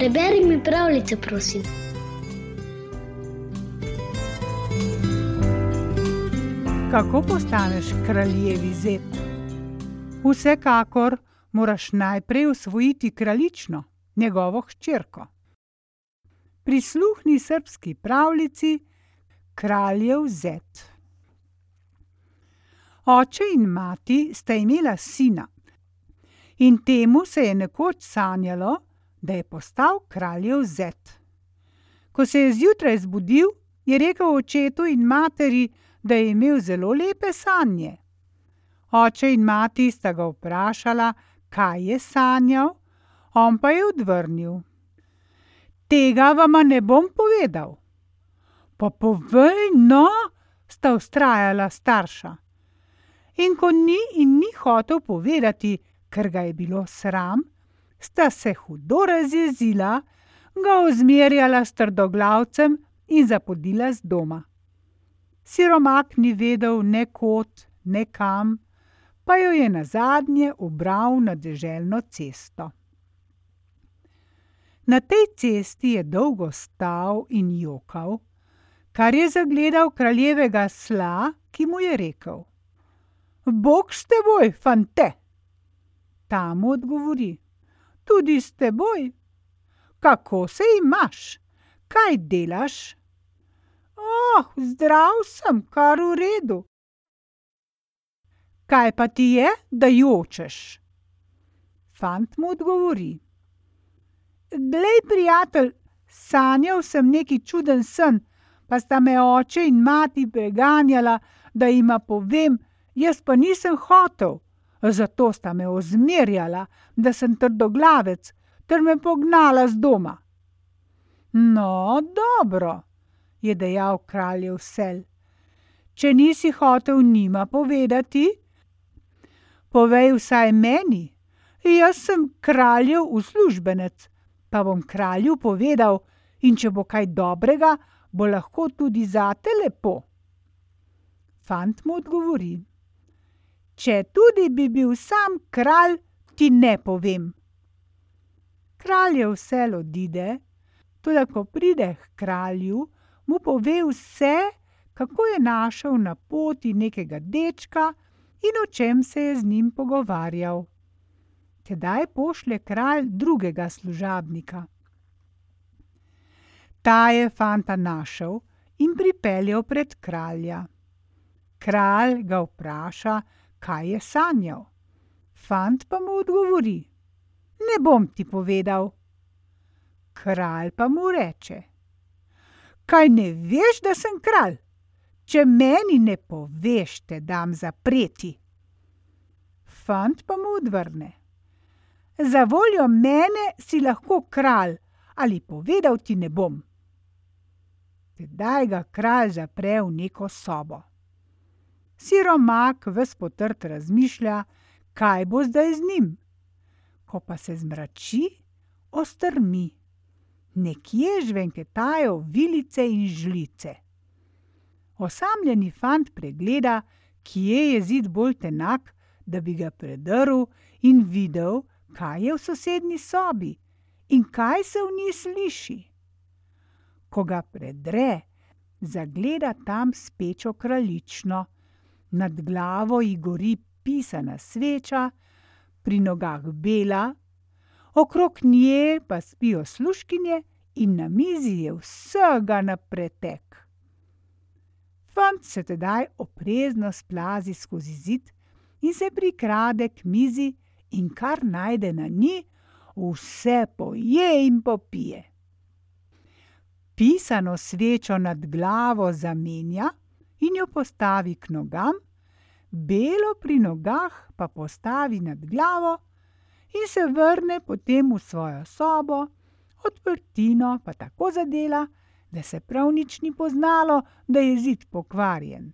Preberi mi pravljico, prosim. Kako postaneš kraljevi zet? Vsekakor moraš najprej usvojiti kraljično, njegovo hčerko. Prisluhni srbski pravljici Kraljev zet. Oče in mati sta imela sina, in temu se je nekoč sanjalo, da je postal kraljev zet. Ko se je zjutraj zbudil, je rekel očetu in materi, da je imel zelo lepe sanje. Oče in mati sta ga vprašala, kaj je sanjal, on pa je odvrnil: Tega vama ne bom povedal. Pa povej, no, sta vztrajala starša. In ko ni in ni hotel povedati, ker ga je bilo sram, sta se hudo razjezila, ga ozmerjala s trdoglavcem in zapodila z doma. Siromak ni vedel ne kod, ne kam, pa jo je nazadnje ubral na deželno cesto. Na tej cesti je dolgo stal in jokal, kar je zagledal kraljevega sla, ki mu je rekel: Bog s teboj, fante! Ta mu odgovori: Tudi s teboj. Kako se imaš, kaj delaš? Oh, zdrav sem, kar v redu. Kaj pa ti je, da jočeš? Fant mu odgovori: Glej, prijatelj, sanjal sem neki čuden sen, pa sta me oče in mati preganjala, da jima povem, jaz pa nisem hotel, zato sta me ozmerjala, da sem trdoglavec, ter me pognala z doma. No, dobro, je dejal kraljev sel. Če nisi hotel njima povedati, povej vsaj meni, jaz sem kraljev uslužbenec, pa bom kralju povedal, in če bo kaj dobrega, bo lahko tudi zate lepo. Fant mu odgovori: Če tudi bi bil sam kralj, ti ne povem. Kraljev sel odide, toda ko pride h kralju, mu pove vse, kako je našel na poti nekega dečka in o čem se je z njim pogovarjal. Tedaj pošlje kralj drugega služabnika. Ta je fanta našel in pripeljal pred kralja. Kralj ga vpraša, kaj je sanjal. Fant pa mu odgovori: Ne bom ti povedal. Kralj pa mu reče: Kaj ne veš, da sem kralj? Če meni ne poveš, te dam zapreti. Fant pa mu odvrne: Za voljo mene si lahko kralj, ali povedal ti ne bom. Tedaj ga kralj zapre v neko sobo. Siromak ves potrt razmišlja, kaj bo zdaj z njim. Ko pa se zmrači, ostrmi. Nekje žvenketajo vilice in žlice. Osamljeni fant pregleda, kje je zid bolj tenak, da bi ga predrl in videl, kaj je v sosednji sobi in kaj se v njej sliši. Ko ga predre, zagleda tam spečo kraljično, nad glavo ji gori pisana sveča, pri nogah bela, okrog nje pa spijo služkinje in na mizi je vsega na pretek. Fant se tedaj oprezno splazi skozi zid in se prikrade k mizi, in kar najde na njej, vse poje in popije. Pisano svečo nad glavo zamenja in jo postavi k nogam, belo pri nogah pa postavi nad glavo in se vrne potem v svojo sobo, odprtino pa tako zadela, da se prav nič ni poznalo, da je zid pokvarjen.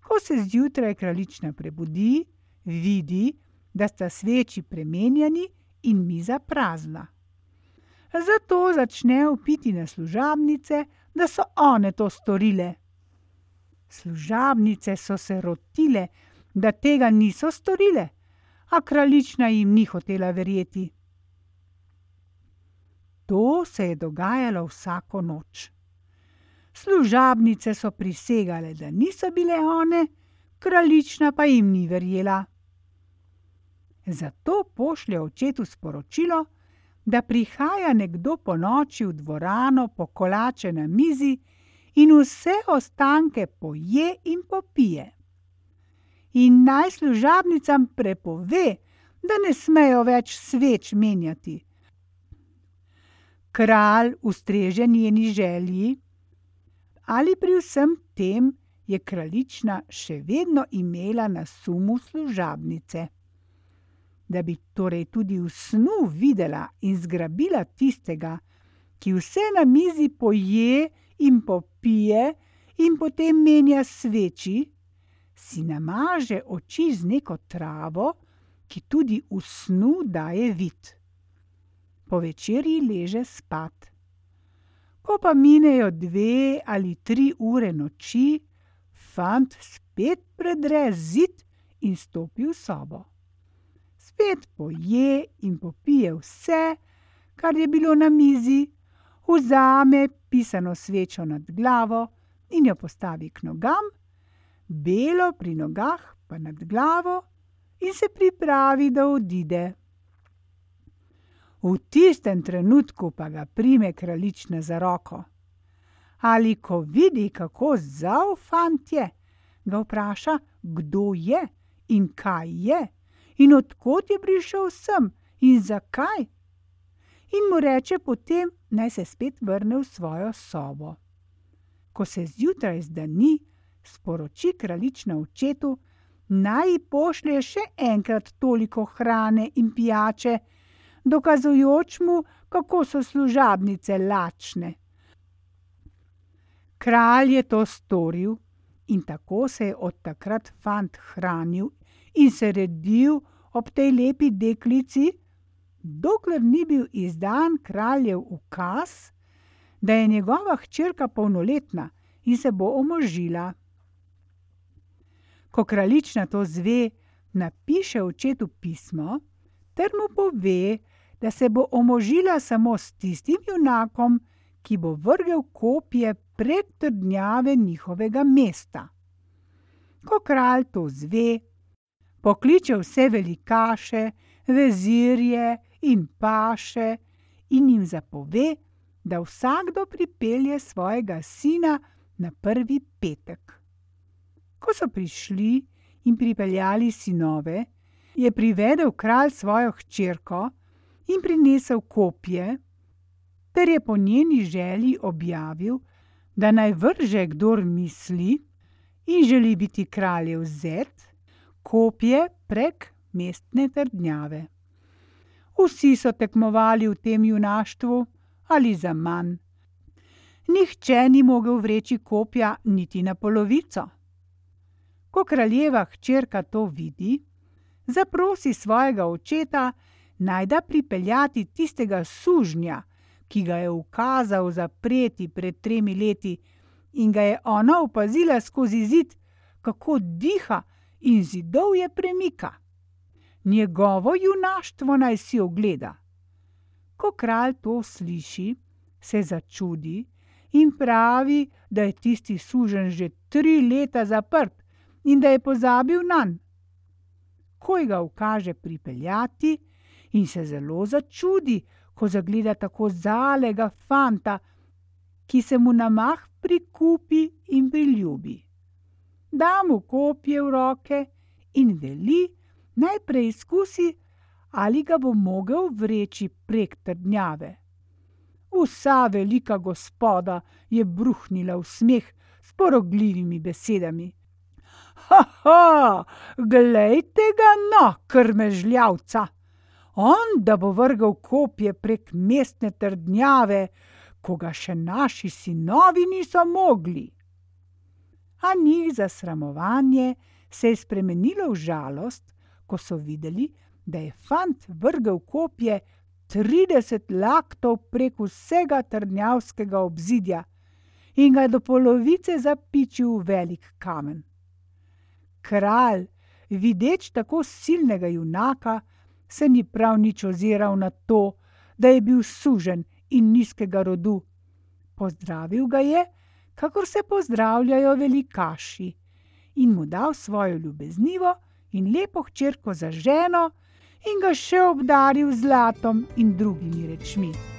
Ko se zjutraj kraljična prebudi, vidi, da sta sveči premenjeni in miza prazna. Zato začne vpiti na služabnice, da so one to storile. Služabnice so se rotile, da tega niso storile, a kraljična jim ni hotela verjeti. To se je dogajalo vsako noč. Služabnice so prisegale, da niso bile one, kraljična pa jim ni verjela. Zato pošlje očetu sporočilo, da prihaja nekdo po noči v dvorano po kolače na mizi in vse ostanke poje in popije. In naj služabnicam prepove, da ne smejo več sveč menjati. Kralj ustreže njeni želji, ali pri vsem tem je kraljična še vedno imela na sumu služabnice. Da bi torej tudi v snu videla in zgrabila tistega, ki vse na mizi poje in popije, in potem menja sveči, si namaže oči z neko travo, ki tudi v snu daje vid. Po večerji leže spat. Ko pa minejo dve ali tri ure noči, fant spet predre zid in stopi v sobo. Spet poje in popije vse, kar je bilo na mizi, vzame pisano svečo nad glavo in jo postavi k nogam, belo pri nogah pa nad glavo, in se pripravi, da odide. V tistem trenutku pa ga prime kraljična za roko. Ali ko vidi, kako zau fant je, ga vpraša, kdo je in kaj je, in odkot je prišel sem in zakaj. In mu reče potem, naj se spet vrne v svojo sobo. Ko se zjutraj zdani, sporoči kraljična očetu, naj ji pošlje še enkrat toliko hrane in pijače, dokazujoč mu, kako so služabnice lačne. Kralj je to storil in tako se je od takrat fant hranil in se redil ob tej lepi deklici, dokler ni bil izdan kraljev ukaz, da je njegova hčerka polnoletna in se bo omožila. Ko kraljična to zve, napiše očetu pismo ter mu pove, da se bo omožila samo s tistim junakom, ki bo vrgel kopje prek trdnjave njihovega mesta. Ko kralj to zve, pokliče vse velikaše, vezirje in paše in jim zapove, da vsakdo pripelje svojega sina na prvi petek. Ko so prišli in pripeljali sinove, je privedel kralj svojo hčerko, in prinesel kopje, ter je po njeni želji objavil, da naj vrže kdor misli in želi biti kraljev zet, kopje prek mestne trdnjave. Vsi so tekmovali v tem junaštvu ali za manj. Nihče ni mogel vreči kopja niti na polovico. Ko kraljeva hčerka to vidi, zaprosi svojega očeta, naj da pripeljati tistega sužnja, ki ga je ukazal zapreti pred tremi leti, in ga je ona opazila skozi zid, kako diha in zidov je premika. Njegovo junaštvo naj si ogleda. Ko kralj to sliši, se začudi in pravi, da je tisti sužen že tri leta zaprt in da je pozabil na njega. Ko ga ukaže pripeljati, in se zelo začudi, ko zagleda tako zalega fanta, ki se mu na mah prikupi in priljubi. Da mu kopje v roke in veli, naj preizkusi, ali ga bo mogel vreči prek trdnjave. Vsa velika gospoda je bruhnila v smeh s porogljivimi besedami. Ha, ha, glejte ga, no, krmežljavca! on da bo vrgel kopje prek mestne trdnjave, ko ga še naši sinovi niso mogli. A njih za sramovanje se je spremenilo v žalost, ko so videli, da je fant vrgel kopje trideset laktov prek vsega trdnjavskega obzidja in ga do polovice zapičil velik kamen. Kralj, videč tako silnega junaka, se ni prav nič oziral na to, da je bil sužen in nizkega rodu. Pozdravil ga je, kakor se pozdravljajo velikaši, in mu dal svojo ljubeznivo in lepo hčerko za ženo, in ga še obdaril z zlatom in drugimi rečmi.